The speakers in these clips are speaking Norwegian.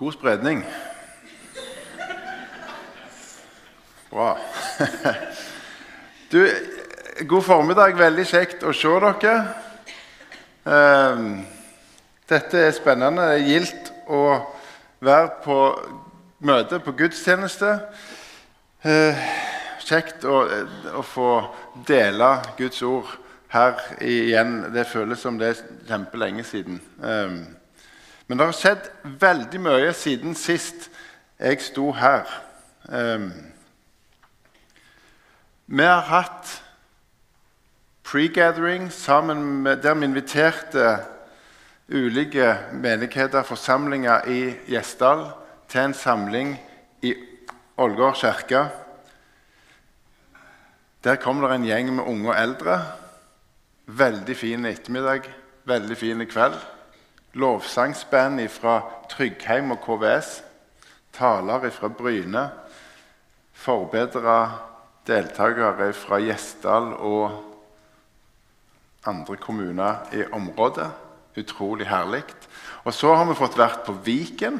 God spredning. Bra. Du, god formiddag. Veldig kjekt å se dere. Ehm, Dette er spennende. Det er gildt å være på møte på gudstjeneste. Eh, Kjekt å, å få dele Guds ord her igjen. Det føles som det er kjempelenge siden. Men det har skjedd veldig mye siden sist jeg sto her. Um, vi har hatt pre-gathering sammen med, der vi inviterte ulike menigheter, forsamlinger i Gjesdal, til en samling i Ålgård kirke. Der kom det en gjeng med unge og eldre. Veldig fin ettermiddag, veldig fin kveld. Lovsangsband fra Tryggheim og KVS. Taler fra Bryne. Forbedra deltakere fra Gjesdal og andre kommuner i området. Utrolig herlig. Og så har vi fått vært på Viken.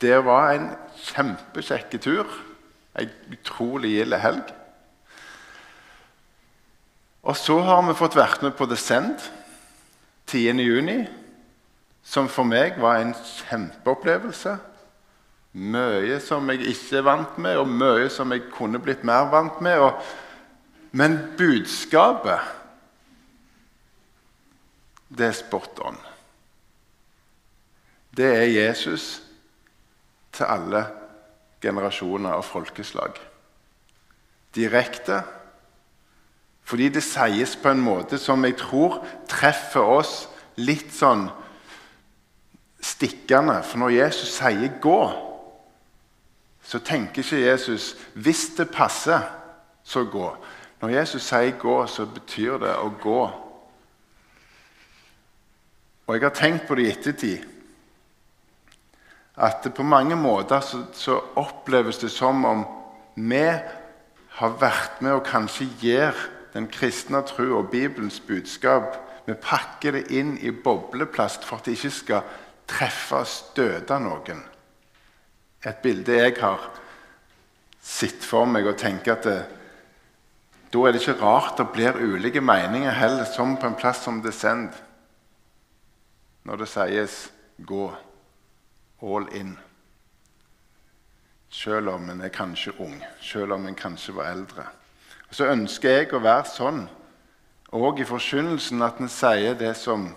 Det var en kjempekjekk tur. En utrolig gild helg. Og så har vi fått vært med på Descend 10.6, som for meg var en kjempeopplevelse. Mye som jeg ikke er vant med, og mye som jeg kunne blitt mer vant med. Og, men budskapet, det er spot on. Det er Jesus til alle generasjoner og folkeslag. Direkte fordi det sies på en måte som jeg tror treffer oss litt sånn stikkende. For når Jesus sier 'gå', så tenker ikke Jesus 'hvis det passer, så gå'. Når Jesus sier 'gå', så betyr det å gå. Og jeg har tenkt på det i ettertid. At på mange måter så, så oppleves det som om vi har vært med og kanskje gir den kristne tro og Bibelens budskap Vi pakker det inn i bobleplast for at det ikke skal treffe og støte noen. Et bilde jeg har sett for meg og tenker at det, da er det ikke rart det blir ulike meninger heller, som på en plass som Descend, når det sies 'gå all in'. Selv om en er kanskje ung, selv om en kanskje var eldre. Og Så ønsker jeg å være sånn òg i forkynnelsen at en sier det som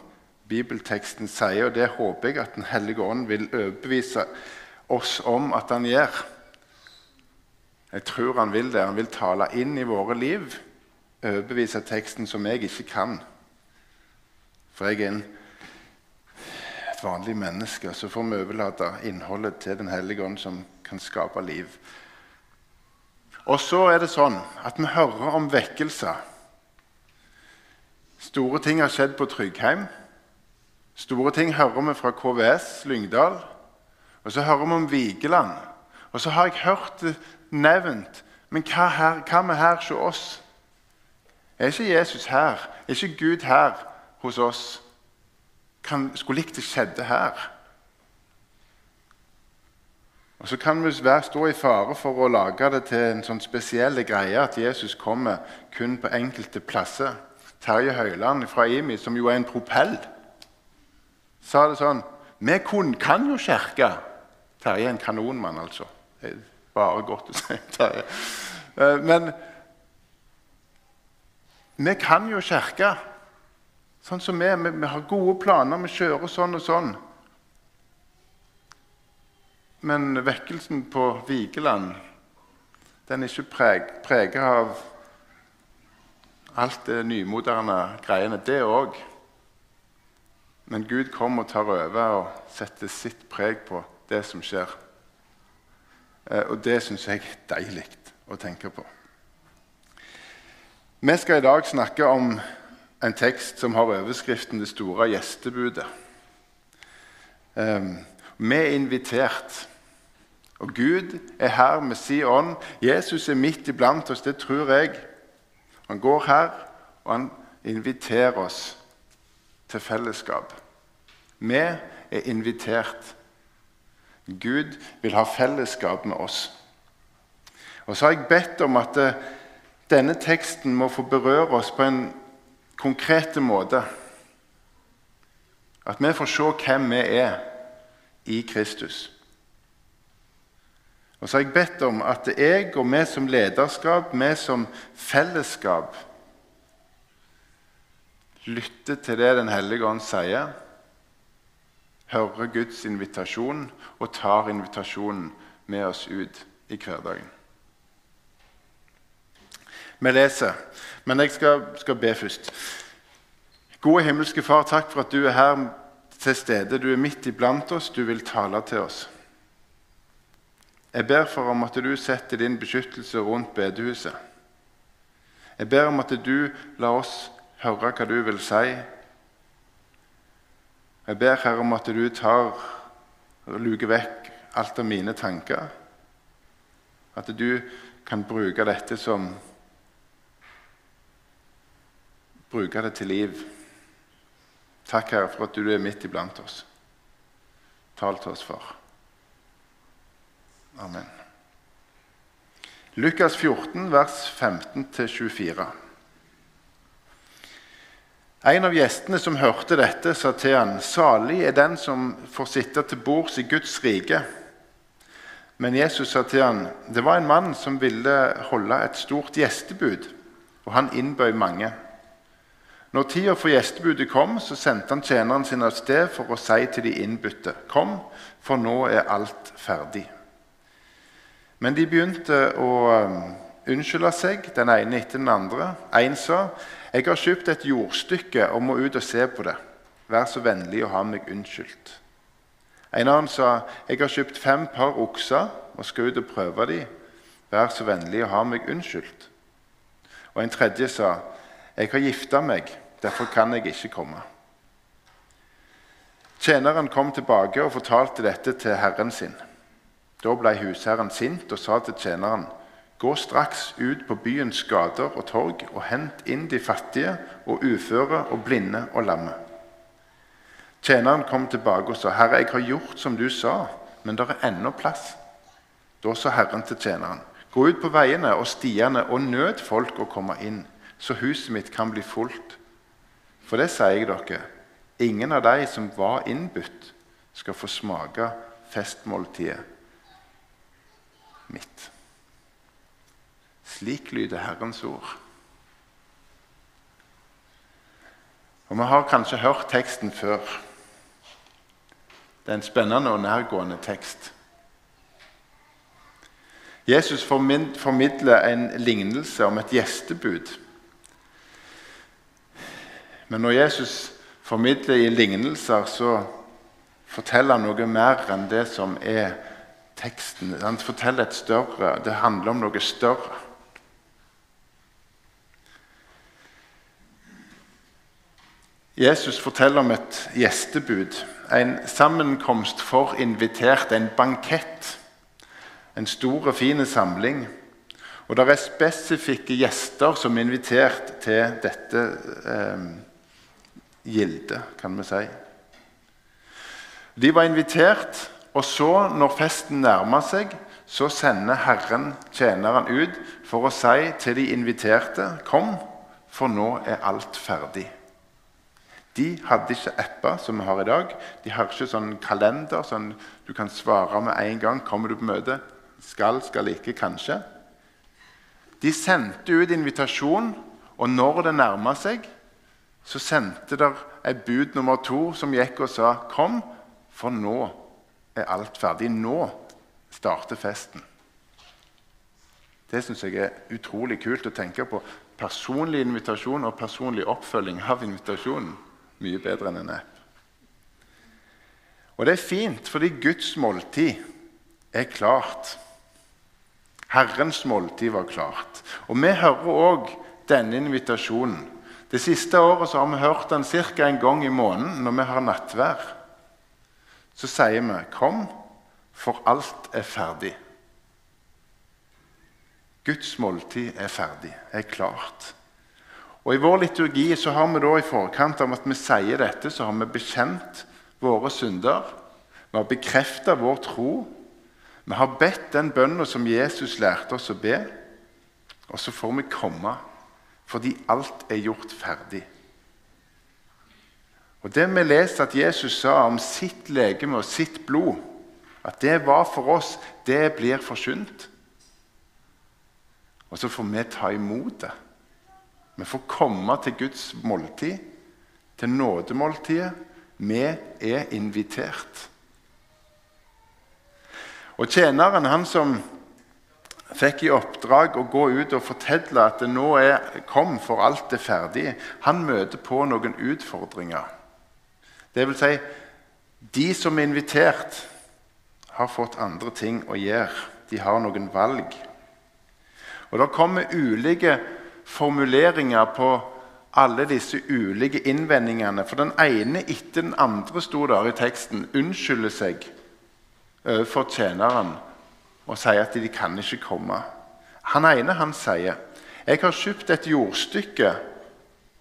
bibelteksten sier, og det håper jeg at Den hellige ånd vil overbevise oss om at han gjør. Jeg tror han vil det. Han vil tale inn i våre liv, overbevise teksten som jeg ikke kan. For jeg er en, et vanlig menneske, så får vi overlate innholdet til Den hellige ånd, som kan skape liv. Og så er det sånn at vi hører om vekkelser. Store ting har skjedd på Tryggheim. Store ting hører vi fra KVS Lyngdal. Og så hører vi om Vigeland. Og så har jeg hørt det nevnt. Men hva, her, hva med her hos oss? Er ikke Jesus her? Er ikke Gud her hos oss? Kan, skulle likt det skjedde her. Og Så kan vi stå i fare for å lage det til en sånn spesiell greie at Jesus kommer kun på enkelte plasser. Terje Høiland fra IMI, som jo er en propell, sa det sånn Vi kan jo kirke. Terje er en kanonmann, altså. Det er bare godt å si Terje. Eh, men vi kan jo kirke sånn som vi. Vi, vi har gode planer, vi kjører sånn og sånn. Men vekkelsen på Vigeland den er ikke preg, preget av alt det nymoderne greiene. Det òg. Men Gud kommer og tar over og setter sitt preg på det som skjer. Eh, og det syns jeg er deilig å tenke på. Vi skal i dag snakke om en tekst som har overskriften 'Det store gjestebudet'. Ehm, vi er invitert. Og Gud er her med sin ånd. Jesus er midt iblant oss, det tror jeg. Han går her, og han inviterer oss til fellesskap. Vi er invitert. Gud vil ha fellesskap med oss. Og så har jeg bedt om at eh, denne teksten må få berøre oss på en konkret måte. At vi får se hvem vi er i Kristus. Og så har jeg bedt om at jeg og vi som lederskap, vi som fellesskap, lytter til det Den hellige ånd sier, hører Guds invitasjon og tar invitasjonen med oss ut i hverdagen. Vi leser, men jeg skal, skal be først. Gode himmelske Far, takk for at du er her til stede. Du er midt iblant oss. Du vil tale til oss. Jeg ber for om at du setter din beskyttelse rundt bedehuset. Jeg ber om at du lar oss høre hva du vil si. Jeg ber Herre om at du tar og luker vekk alt av mine tanker. At du kan bruke dette som Bruke det til liv. Takk, Herre, for at du er midt iblant oss. Tal til oss, far. Amen. Lukas 14, vers 15-24. En av gjestene som hørte dette, sa til han, 'Salig er den som får sitte til bords i Guds rike.' Men Jesus sa til han, 'Det var en mann som ville holde et stort gjestebud, og han innbøy mange.' Når tida for gjestebudet kom, så sendte han tjeneren sin av sted for å si til de innbudte.: Kom, for nå er alt ferdig. Men de begynte å unnskylde seg, den ene etter den andre. En sa, 'Jeg har kjøpt et jordstykke og må ut og se på det.' 'Vær så vennlig å ha meg unnskyldt.' En annen sa, 'Jeg har kjøpt fem par okser og skal ut og prøve dem.' 'Vær så vennlig å ha meg unnskyldt.' Og en tredje sa, 'Jeg har gifta meg.' Derfor kan jeg ikke komme. Tjeneren kom tilbake og fortalte dette til herren sin. Da ble husherren sint og sa til tjeneren.: Gå straks ut på byens gater og torg og hent inn de fattige og uføre og blinde og lamme. Tjeneren kom tilbake og sa, 'Herre, jeg har gjort som du sa, men det er ennå plass.' Da sa Herren til tjeneren, 'Gå ut på veiene og stiene og nød folk å komme inn, så huset mitt kan bli fullt.' For det sier jeg dere, ingen av de som var innbudt, skal få smake festmåltidet mitt. Slik lyder Herrens ord. Og Vi har kanskje hørt teksten før. Det er en spennende og nærgående tekst. Jesus formidler en lignelse om et gjestebud. Men når Jesus formidler i lignelser, så forteller han noe mer enn det som er teksten. Han forteller et større Det handler om noe større. Jesus forteller om et gjestebud, en sammenkomst for inviterte, en bankett. En stor og fin samling. Og det er spesifikke gjester som er invitert til dette eh, gildet, kan vi si. De var invitert, og så, når festen nærmer seg, så sender Herren tjeneren ut for å si til de inviterte Kom, for nå er alt ferdig. De hadde ikke apper som vi har i dag. De har ikke sånn kalender sånn du kan svare med en gang. Kommer du på møte? Skal, skal ikke, kanskje. De sendte ut invitasjon, og når det nærma seg, så sendte der et bud nummer to som gikk og sa Kom, for nå er alt ferdig. Nå starter festen. Det syns jeg er utrolig kult å tenke på. Personlig invitasjon og personlig oppfølging av invitasjonen. Mye bedre enn en app. Og det er fint, fordi Guds måltid er klart. Herrens måltid var klart. Og vi hører òg denne invitasjonen det siste året har vi hørt den ca. en gang i måneden når vi har nattvær. Så sier vi 'Kom, for alt er ferdig'. Guds måltid er ferdig, er klart. Og I vår liturgi så har vi da i forkant av at vi sier dette, så har vi bekjent våre synder. Vi har bekrefta vår tro. Vi har bedt den bønnen som Jesus lærte oss å be. Og så får vi komme, fordi alt er gjort ferdig. Og Det vi leser at Jesus sa om sitt legeme og sitt blod, at det var for oss, det blir forkynt. Og så får vi ta imot det. Vi får komme til Guds måltid, til nådemåltidet. Vi er invitert. Og tjeneren, han som fikk i oppdrag å gå ut og fortelle at det nå er kom, for alt er ferdig, han møter på noen utfordringer. Det vil si, de som er invitert, har fått andre ting å gjøre. De har noen valg. Og Det kommer ulike formuleringer på alle disse ulike innvendingene. For den ene etter den andre sto der i teksten unnskylder seg overfor tjeneren og sier at de kan ikke komme. Han ene han sier jeg har kjøpt et jordstykke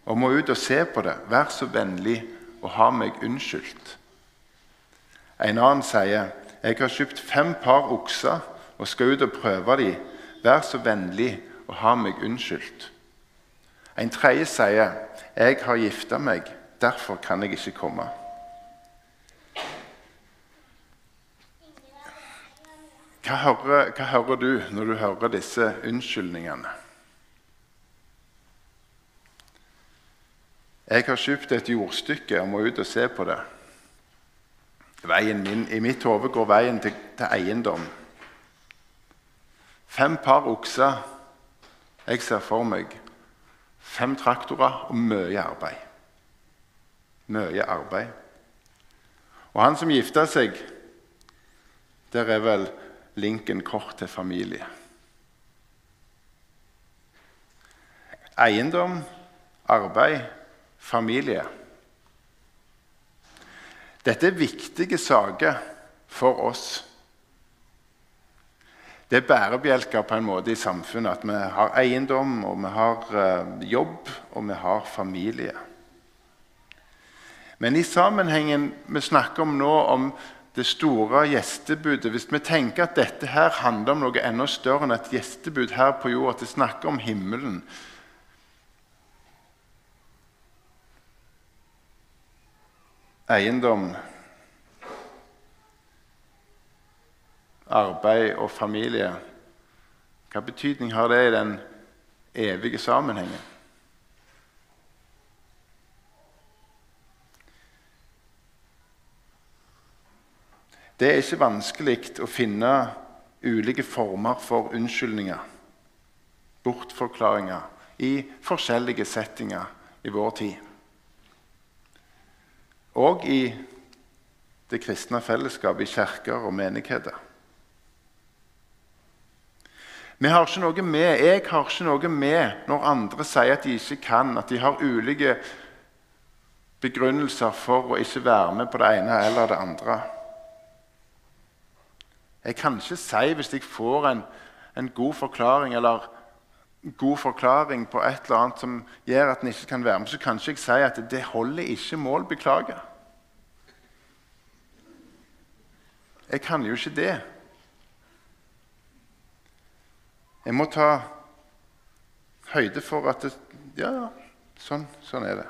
og må ut og se på det. Vær så vennlig og ha meg unnskyldt. En annen sier jeg har kjøpt fem par okser og skal ut og prøve dem. Vær så vennlig og ha meg unnskyldt. En tredje sier jeg har gifta meg, derfor kan jeg ikke komme. Hva hører, hva hører, du når du hører disse unnskyldningene? Jeg har kjøpt et jordstykke og må ut og se på det. Min, I mitt hode går veien til, til, eiendom. Fem par okser. Jeg ser for meg fem traktorer og mye arbeid. Mye arbeid. Og han som gifta seg, der er vel linken kort til familie. Eiendom, arbeid, familie. Dette er viktige saker for oss. Det er bærebjelker på en måte i samfunnet at vi har eiendom, og vi har uh, jobb, og vi har familie. Men i sammenhengen vi snakker om nå, om det store gjestebudet Hvis vi tenker at dette her handler om noe enda større enn et gjestebud her på jord, at det snakker om himmelen Eiendom, arbeid og familie Hva betydning har det i den evige sammenhengen? Det er ikke vanskelig å finne ulike former for unnskyldninger, bortforklaringer, i forskjellige settinger i vår tid. Og i det kristne fellesskapet, i kirker og menigheter. Vi har ikke noe med, Jeg har ikke noe med når andre sier at de ikke kan, at de har ulike begrunnelser for å ikke være med på det ene eller det andre. Jeg kan ikke si hvis jeg får en, en god forklaring eller god forklaring på et eller annet som gjør at en ikke kan være med, så kan ikke jeg si at det holder ikke mål. Beklager. Jeg kan jo ikke det. Jeg må ta høyde for at det, Ja, sånn, sånn er det.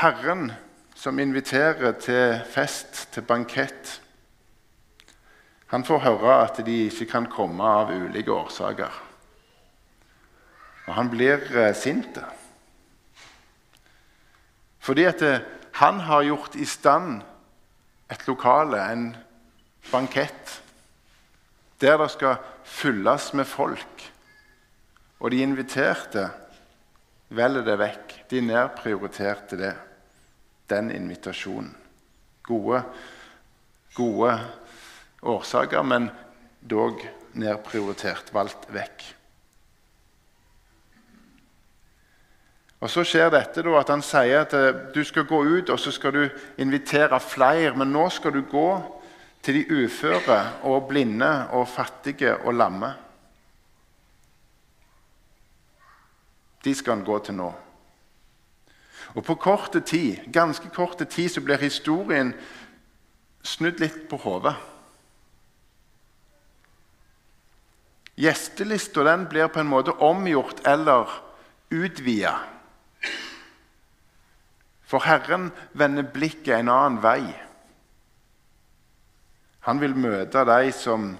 Herren som inviterer til fest, til bankett, han får høre at de ikke kan komme av ulike årsaker. Og han blir eh, sint. Fordi at eh, han har gjort i stand et lokale, en bankett, der det skal fylles med folk. Og de inviterte velger det vekk. De nedprioriterte det den invitasjonen. Gode, gode årsaker, men dog nedprioritert, valgt vekk. Og Så skjer dette da, at han sier at eh, du skal gå ut og så skal du invitere flere. Men nå skal du gå til de uføre og blinde og fattige og lamme. De skal han gå til nå. Og på korte tid, ganske korte tid så blir historien snudd litt på hodet. Gjestelista blir på en måte omgjort eller utvida. For Herren vender blikket en annen vei. Han vil møte de som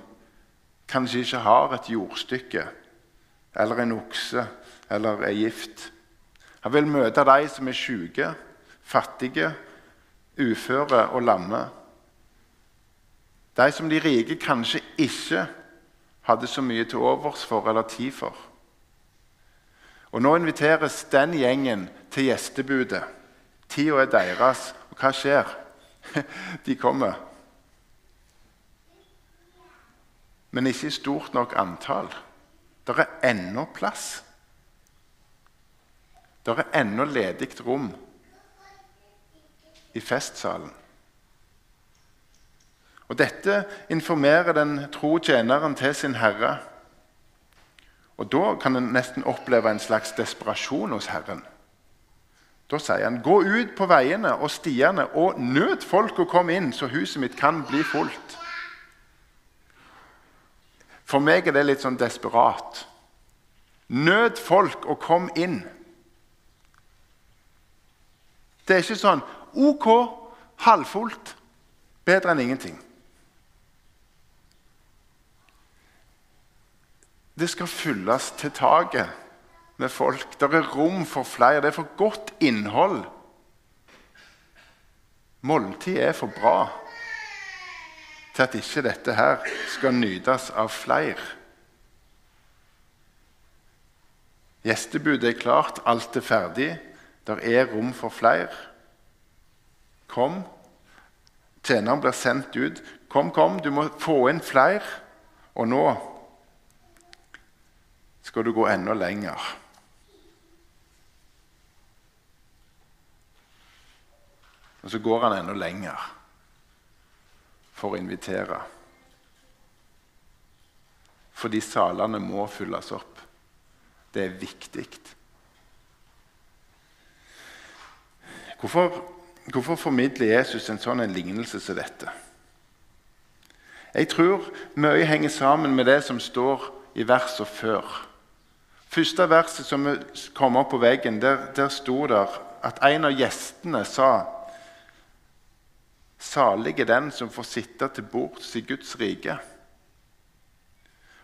kanskje ikke har et jordstykke eller en okse eller er gift. Han vil møte de som er syke, fattige, uføre og lamme. De som de rike kanskje ikke hadde så mye til overs for eller tid for. Og Nå inviteres den gjengen til gjestebudet. Tida er deres. Og hva skjer? De kommer. Men ikke i stort nok antall. Det er ennå plass. Det er ennå ledig rom i festsalen. Og Dette informerer den tro tjeneren til sin herre. Og Da kan en nesten oppleve en slags desperasjon hos Herren. Da sier han, 'Gå ut på veiene og stiene og nød folk å komme inn, så huset mitt kan bli fullt.' For meg er det litt sånn desperat. Nød folk og kom inn. Det er ikke sånn OK, halvfullt, bedre enn ingenting. Det skal fylles til taket med folk. Det er rom for flere. Det er for godt innhold. Måltid er for bra til at ikke dette her skal nytes av flere. Gjestebudet er klart, alt er ferdig. Der er rom for flere. Kom. Tjeneren blir sendt ut. Kom, kom, du må få inn flere. Og nå skal du gå enda lenger. Og så går han enda lenger for å invitere. Fordi salene må fylles opp. Det er viktig. Hvorfor, hvorfor formidler Jesus en sånn en lignelse som dette? Jeg tror mye henger sammen med det som står i versene før. Første verset som kom opp på veggen, der, der sto det at en av gjestene sa Salig er den som får sitte til bords i Guds rike.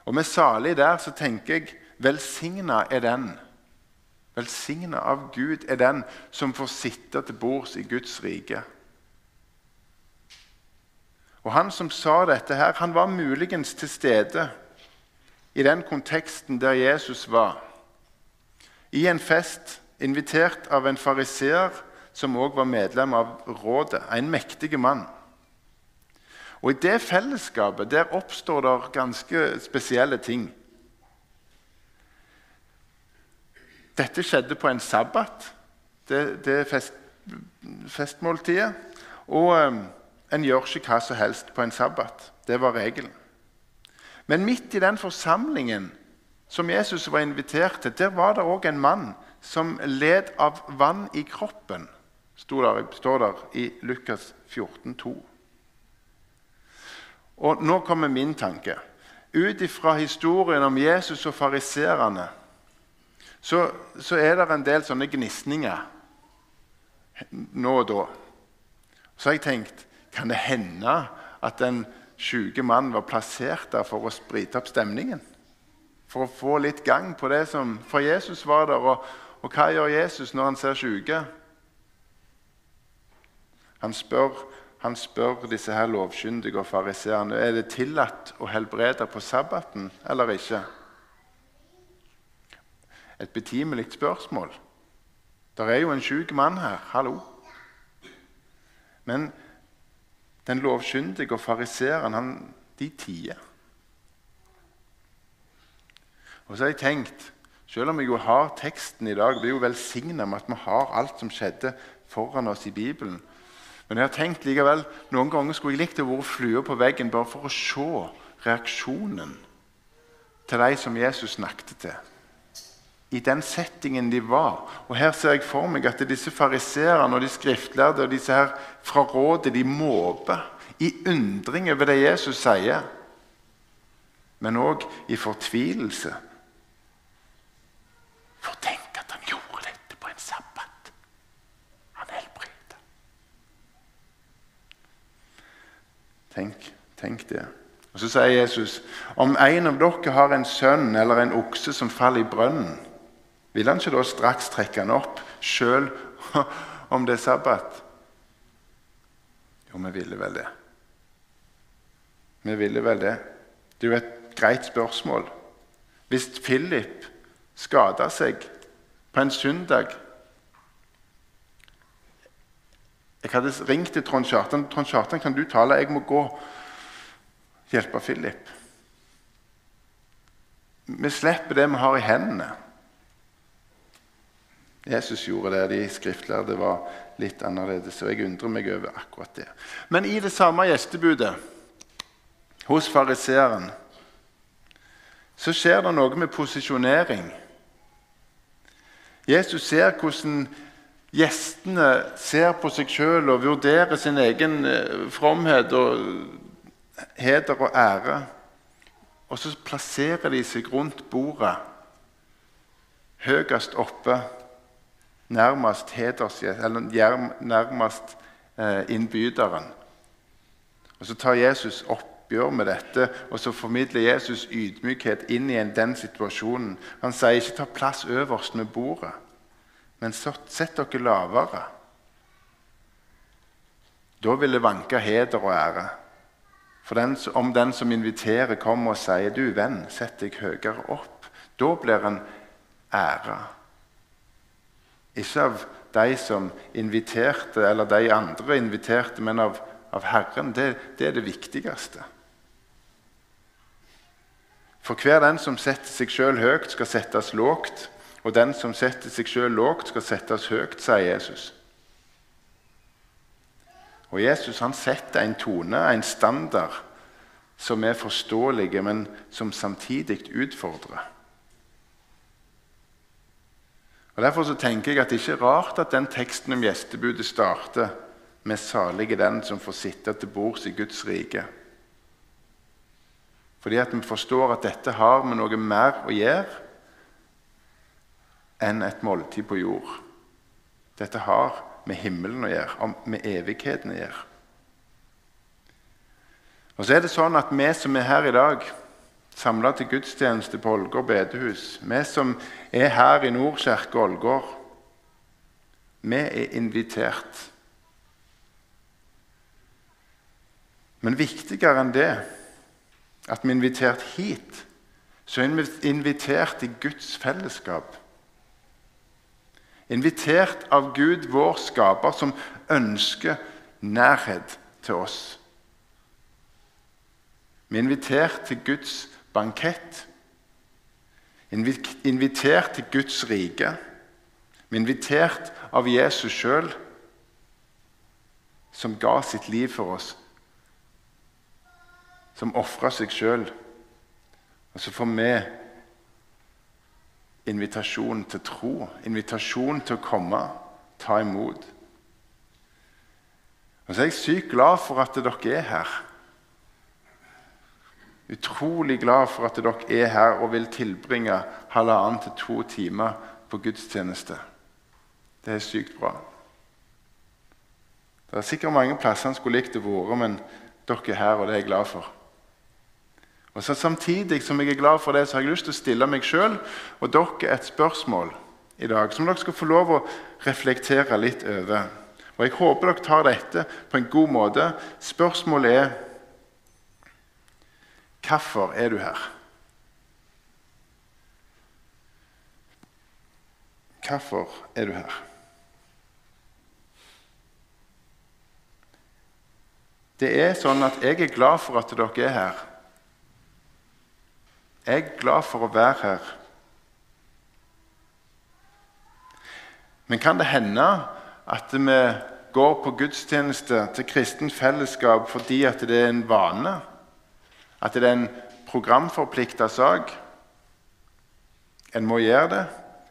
Og med salig der så tenker jeg velsigna er den. Velsigna av Gud er den som får sitte til bords i Guds rike. Og Han som sa dette, her, han var muligens til stede i den konteksten der Jesus var. I en fest, invitert av en fariseer som òg var medlem av rådet, en mektig mann. Og I det fellesskapet der oppstår det ganske spesielle ting. Dette skjedde på en sabbat, det, det fest, festmåltidet. Og um, en gjør ikke hva som helst på en sabbat. Det var regelen. Men midt i den forsamlingen som Jesus var invitert til, der var det òg en mann som led av vann i kroppen, der, står der i Lukas 14, 14,2. Og nå kommer min tanke. Ut ifra historien om Jesus og fariserene så, så, er det en del sånne gnisninger nå og da. Så har jeg tenkt kan det hende at den syke mannen var plassert der for å sprite opp stemningen? For å få litt gang på det som For Jesus var der, og, og hva gjør Jesus når han ser syke? Han spør, han spør disse her lovkyndige og fariseerne er det tillatt å helbrede på sabbaten eller ikke. Et betimelig spørsmål. Det er jo en syk mann her. Hallo. Men den lovkyndige og fariseeren, de tier. Og så har jeg tenkt, Selv om jeg jo har teksten i dag, blir jo velsigna med at vi har alt som skjedde foran oss i Bibelen. Men jeg har tenkt likevel, noen ganger skulle jeg likt å være flue på veggen bare for å se reaksjonen til de som Jesus snakket til. i den settingen de var. Og Her ser jeg for meg at disse fariseerne og de skriftlærde og disse her fra rådet de måper i undring over det Jesus sier, men òg i fortvilelse. For tenk at han gjorde dette på en sabbat. Han helbredet. Tenk, tenk det. Og Så sier Jesus om en av dere har en sønn eller en okse som faller i brønnen, vil han ikke da straks trekke han opp, sjøl om det er sabbat? Jo, vi ville vel det. Vi ville vel det. Det er jo et greit spørsmål. Hvis Philip skada seg på en søndag Jeg hadde ringt til Trond Kjartan. 'Trond Kjartan, kan du tale? Jeg må gå hjelpe Philip.' Vi slipper det vi har i hendene. Jesus gjorde det. De skriftlærde var litt annerledes. og Jeg undrer meg over akkurat det. Men i det samme gjestebudet hos fariseeren så skjer det noe med posisjonering. Jesus ser hvordan gjestene ser på seg sjøl og vurderer sin egen eh, fromhet og heder og ære. Og så plasserer de seg rundt bordet, høyest oppe nærmest, heders, nærmest eh, innbyderen. Og Så tar Jesus oppgjør med dette, og så formidler Jesus ydmykhet inn i den situasjonen. Han sier ikke 'ta plass øverst med bordet', men sett dere lavere. Da vil det vanke heder og ære. For den, om den som inviterer, kommer og sier 'Du, venn, sett deg høyere opp', da blir han æra. Ikke av de som inviterte, eller de andre inviterte, men av, av Herren. Det, det, er det viktigste. For hver den som setter seg sjøl høyt, skal settes lågt. Og den som setter seg sjøl lågt, skal settes høyt, sier Jesus. Og Jesus han setter en tone, en standard, som er forståelige, men som samtidig utfordrer. Og Derfor så tenker jeg at det ikke er rart at den teksten om gjestebudet starter med 'salig er den som får sitte til bords i Guds rike'. Fordi at vi forstår at dette har med noe mer å gjøre enn et måltid på jord. Dette har med himmelen å gjøre, med evigheten å gjøre. Og så er det sånn at vi som er her i dag samla til gudstjeneste på Ålgård bedehus. Vi som er her i Nordkirke Ålgård, vi er invitert. Men viktigere enn det, at vi er invitert hit, så er vi invitert i Guds fellesskap. Invitert av Gud, vår skaper, som ønsker nærhet til oss. Vi er invitert til Guds bankett. Invitert til Guds rike. Vi er Invitert av Jesus sjøl, som ga sitt liv for oss. Som ofra seg sjøl. Og så får vi invitasjon til tro, invitasjon til å komme, ta imot. Og så er jeg sykt glad for at dere er her. Utrolig glad for at dere er her og vil tilbringe halvannen til to timer på gudstjeneste. Det er sykt bra. Det er sikkert mange plasser han skulle likt å være, men dere er her, og det er jeg glad for. Og så Samtidig som jeg er glad for det, så har jeg lyst til å stille meg sjøl og dere et spørsmål i dag som dere skal få lov å reflektere litt over. Og Jeg håper dere tar dette på en god måte. Spørsmålet er Hvorfor er du her? Hvorfor er du her? Det er sånn at jeg er glad for at dere er her. Jeg er glad for å være her. Men kan det hende at vi går på gudstjeneste til kristent fellesskap fordi at det er en vane? At det er en programforplikta sak. En må gjøre det.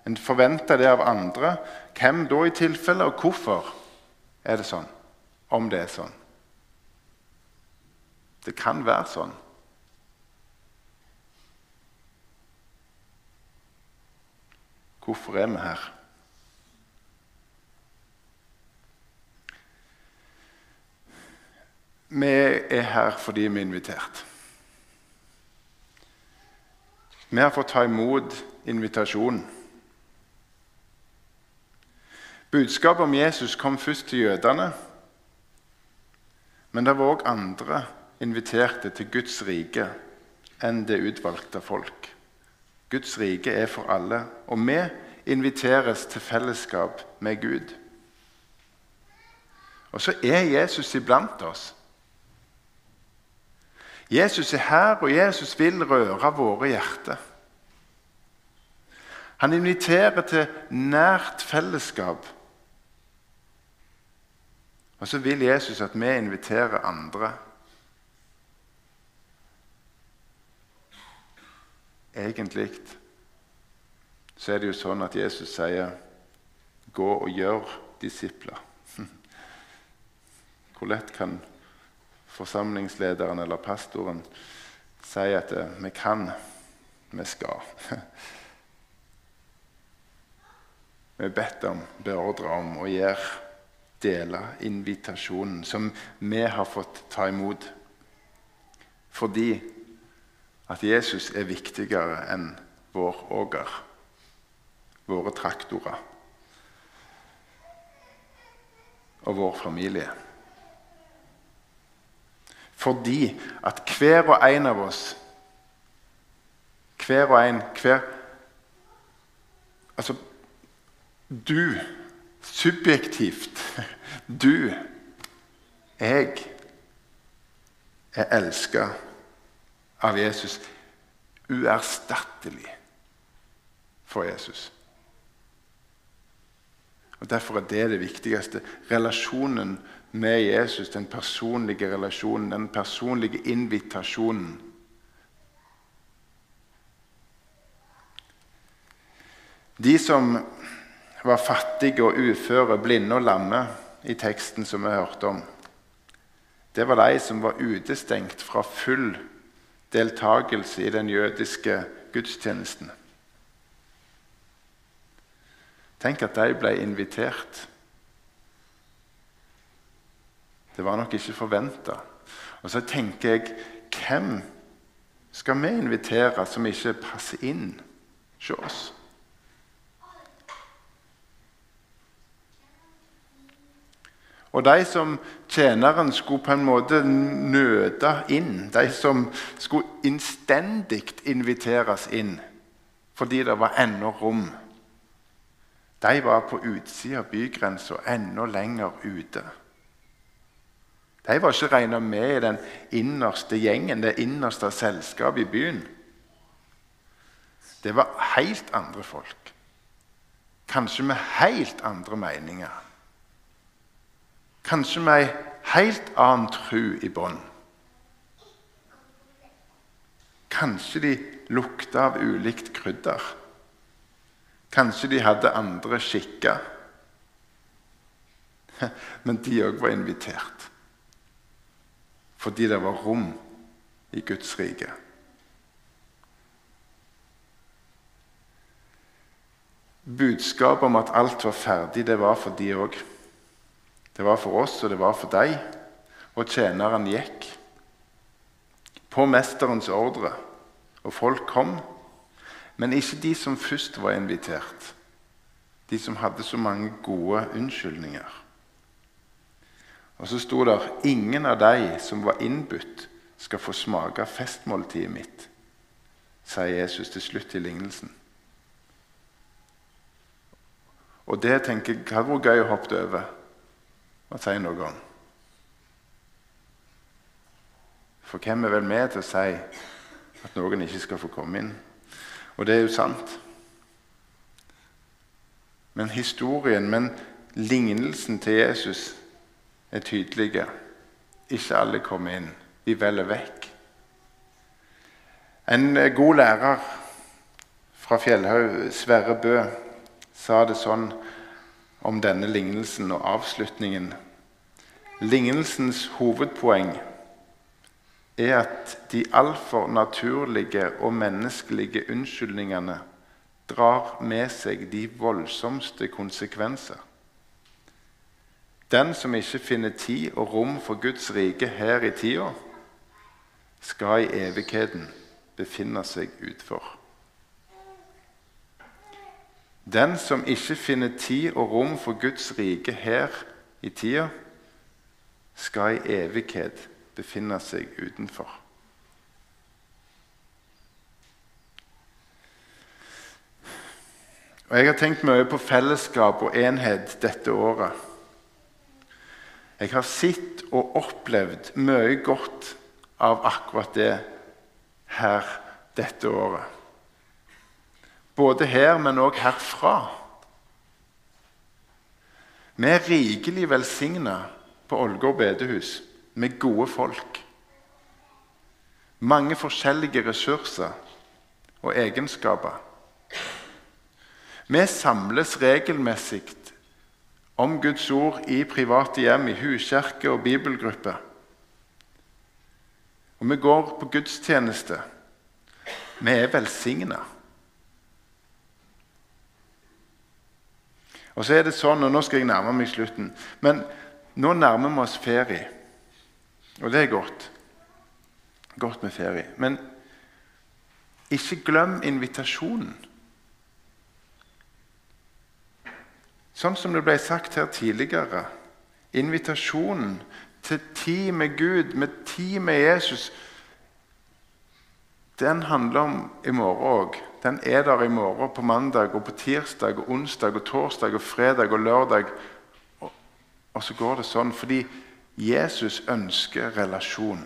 En forventer det av andre. Hvem da i tilfelle, og hvorfor er det sånn? Om det er sånn. Det kan være sånn. Hvorfor er vi her? Vi er her fordi vi er invitert. Vi har fått ta imot invitasjonen. Budskapet om Jesus kom først til jødene. Men det var òg andre inviterte til Guds rike enn det utvalgte folk. Guds rike er for alle, og vi inviteres til fellesskap med Gud. Og så er Jesus iblant oss. Jesus er her, og Jesus vil røre våre hjerter. Han inviterer til nært fellesskap. Og så vil Jesus at vi inviterer andre. Egentlig så er det jo sånn at Jesus sier 'gå og gjør disipler'. Hvor lett kan forsamlingslederen eller pastoren si at eh, 'vi kan, vi skal'? Vi er bedt om, beordra om å gjøre, dele invitasjonen som vi har fått ta imot. Fordi at Jesus er viktigere enn vår åger, våre traktorer og vår familie. Fordi at hver og en av oss Hver og en hver, Altså du subjektivt Du, jeg, er elska av Jesus uerstattelig for Jesus. Og Derfor er det det viktigste. Relasjonen med Jesus, den personlige relasjonen, den personlige invitasjonen. De som var fattige og uføre, blinde og lamme i teksten som vi hørte om, det var de som var utestengt fra full deltakelse i den jødiske gudstjenesten. Tenk at de ble invitert. Det var nok ikke forventa. Og så tenker jeg hvem skal vi invitere som ikke passer inn hos oss? Og de som tjeneren skulle på en måte nøde inn, de som skulle innstendig inviteres inn fordi det var ennå rom, de var på utsida av bygrensa, enda lenger ute. De var ikke regna med i den innerste gjengen, det innerste selskapet i byen. Det var helt andre folk. Kanskje med helt andre meninger. Kanskje med ei helt annen tru i bånn. Kanskje de lukta av ulikt krydder. Kanskje de hadde andre skikker. Men de òg var invitert. Fordi det var rom i Guds rike. Budskapet om at alt var ferdig, det var for de òg. Det var for oss, og det var for deg. Og tjeneren gikk på mesterens ordre, og folk kom. Men ikke de som først var invitert. De som hadde så mange gode unnskyldninger. Og så sto der ingen av de som var innbudt, skal få smake festmåltidet mitt, sier Jesus til slutt i lignelsen. Og det tenker jeg hadde vært gøy å hoppe over og si noe om. For hvem er vel med til å si at noen ikke skal få komme inn? Og det er jo sant. Men historien, men lignelsen til Jesus er tydelige. Ikke alle kommer inn. Vi velger vekk. En god lærer fra Fjellhaug, Sverre Bø, sa det sånn om denne lignelsen og avslutningen. Lignelsens hovedpoeng er at de altfor naturlige og menneskelige unnskyldningene drar med seg de voldsomste konsekvenser. Den som ikke finner tid og rom for Guds rike her i tida, skal i evigheten befinne seg utfor. Den som ikke finner tid og rom for Guds rike her i tida, skal i evighet befinne seg utenfor. Og Jeg har tenkt mye på fellesskap og enhet dette året. Jeg har sett og opplevd mye godt av akkurat det her dette året. Både her, men òg herfra. Vi er rikelig velsigna på Ålgård bedehus med gode folk. Mange forskjellige ressurser og egenskaper. Vi samles regelmessig om Guds ord i private hjem, i huskirke og bibelgruppe. Og vi går på gudstjeneste. Vi er velsigna. Og så er det sånn, og Nå skal jeg nærme meg slutten. Men nå nærmer vi oss ferie. Og det er godt. Godt med ferie. Men ikke glem invitasjonen. Sånn som det ble sagt her tidligere. Invitasjonen til tid med Gud, med tid med Jesus, den handler om i morgen òg. Den er der i morgen, på mandag, og på tirsdag, og onsdag, og torsdag, og fredag og lørdag. Og, og så går det sånn fordi Jesus ønsker relasjon.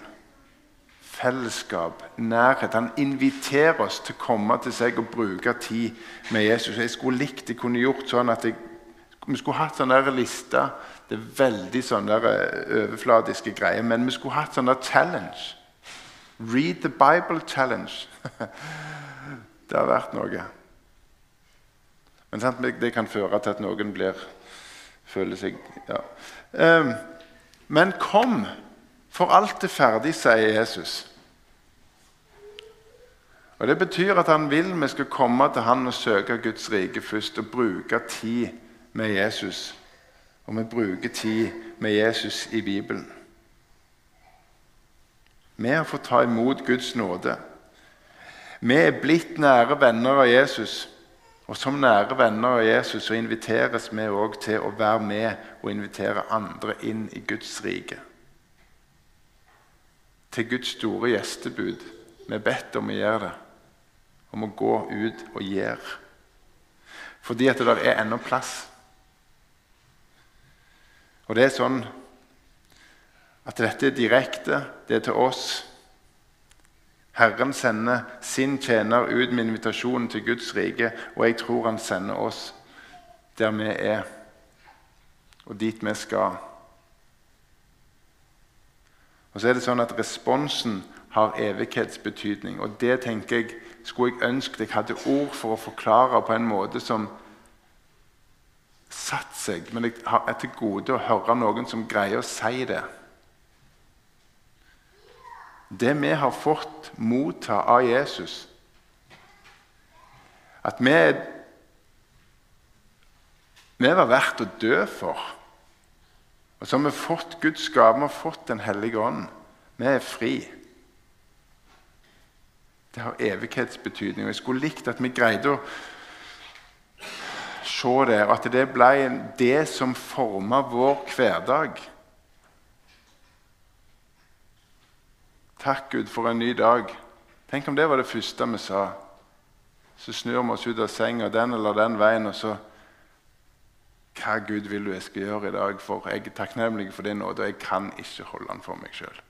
Fellesskap, nærhet. Han inviterer oss til å komme til seg og bruke tid med Jesus. Jeg skulle likt jeg kunne gjort sånn at jeg vi skulle hatt sånn liste. Det er veldig sånn der eh, overfladiske greier. Men vi skulle hatt sånn challenge. Read the Bible challenge. det har vært noe. Men sant, det kan føre til at noen blir, føler seg ja. um, Men kom, for alt er ferdig, sier Jesus. Og Det betyr at han vil vi skal komme til han og søke Guds rike først og bruke tid med Jesus, og vi bruker tid med Jesus i Bibelen. Vi har fått ta imot Guds nåde. Vi er blitt nære venner av Jesus. Og som nære venner av Jesus så inviteres vi òg til å være med og invitere andre inn i Guds rike. Til Guds store gjestebud. Vi er bedt om å gjøre det. Om å gå ut og gjøre. Fordi at det er ennå plass. Og det er sånn at dette er direkte, det er til oss. Herren sender sin tjener ut med invitasjonen til Guds rike, og jeg tror han sender oss der vi er, og dit vi skal. Og så er det sånn at Responsen har evighetsbetydning. Og det tenker jeg, skulle jeg ønske jeg hadde ord for å forklare på en måte som satt seg, men jeg har til gode å høre noen som greier å si det. Det vi har fått motta av Jesus, at vi, vi var verdt å dø for. Og så har vi fått Guds gave, vi har fått Den hellige ånd. Vi er fri. Det har evighetsbetydning. og Jeg skulle likt at vi greide å se det, og at det ble det som forma vår hverdag. Takk, Gud, for en ny dag. Tenk om det var det første vi sa. Så snur vi oss ut av senga den eller den veien, og så Hva Gud vil du jeg skal gjøre i dag? For jeg er takknemlig for din nåde, og jeg kan ikke holde den for meg sjøl.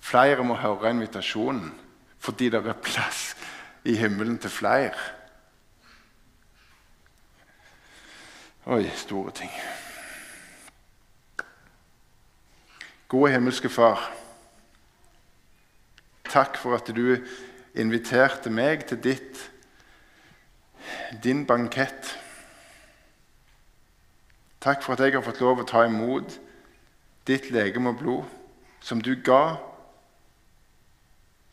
Flere må høre invitasjonen fordi det er plass i himmelen til flere. Oi, store ting. Gode himmelske Far. Takk for at du inviterte meg til ditt, din bankett. Takk for at jeg har fått lov å ta imot ditt legeme og blod, som du ga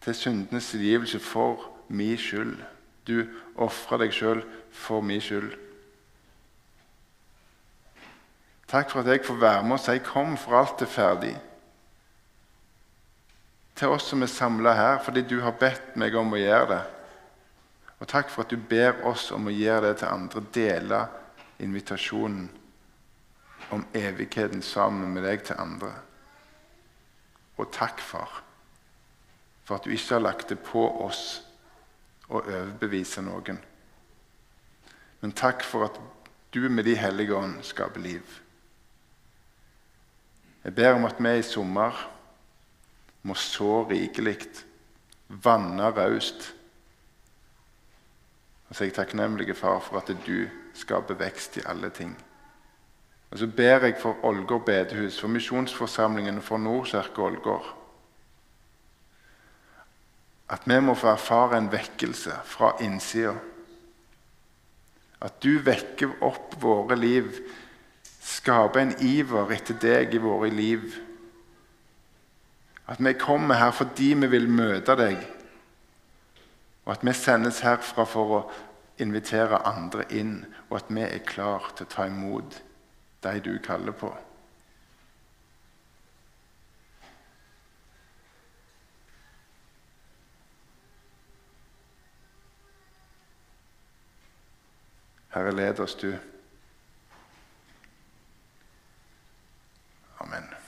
til syndenes tilgivelse for min skyld. Du ofra deg sjøl for min skyld. Takk for at jeg får være med og si 'Kom, for alt er ferdig'. Til oss som er samla her fordi du har bedt meg om å gjøre det. Og takk for at du ber oss om å gjøre det til andre. Dele invitasjonen om evigheten sammen med deg til andre. Og takk, far, for at du ikke har lagt det på oss å overbevise noen. Men takk for at du med De hellige ånd skaper liv. Jeg ber om at vi i sommer må så rikelig, vanne raust. Og så er jeg takknemlig, far, for at du skaper vekst i alle ting. Og så ber jeg for Ålgård bedehus, for Misjonsforsamlingen for Nordkirke Ålgård. At vi må få erfare en vekkelse fra innsida. At du vekker opp våre liv, skaper en iver etter deg i våre liv. At vi kommer her fordi vi vil møte deg, og at vi sendes herfra for å invitere andre inn, og at vi er klar til å ta imot de du kaller på. Herre, led oss, du. Amen.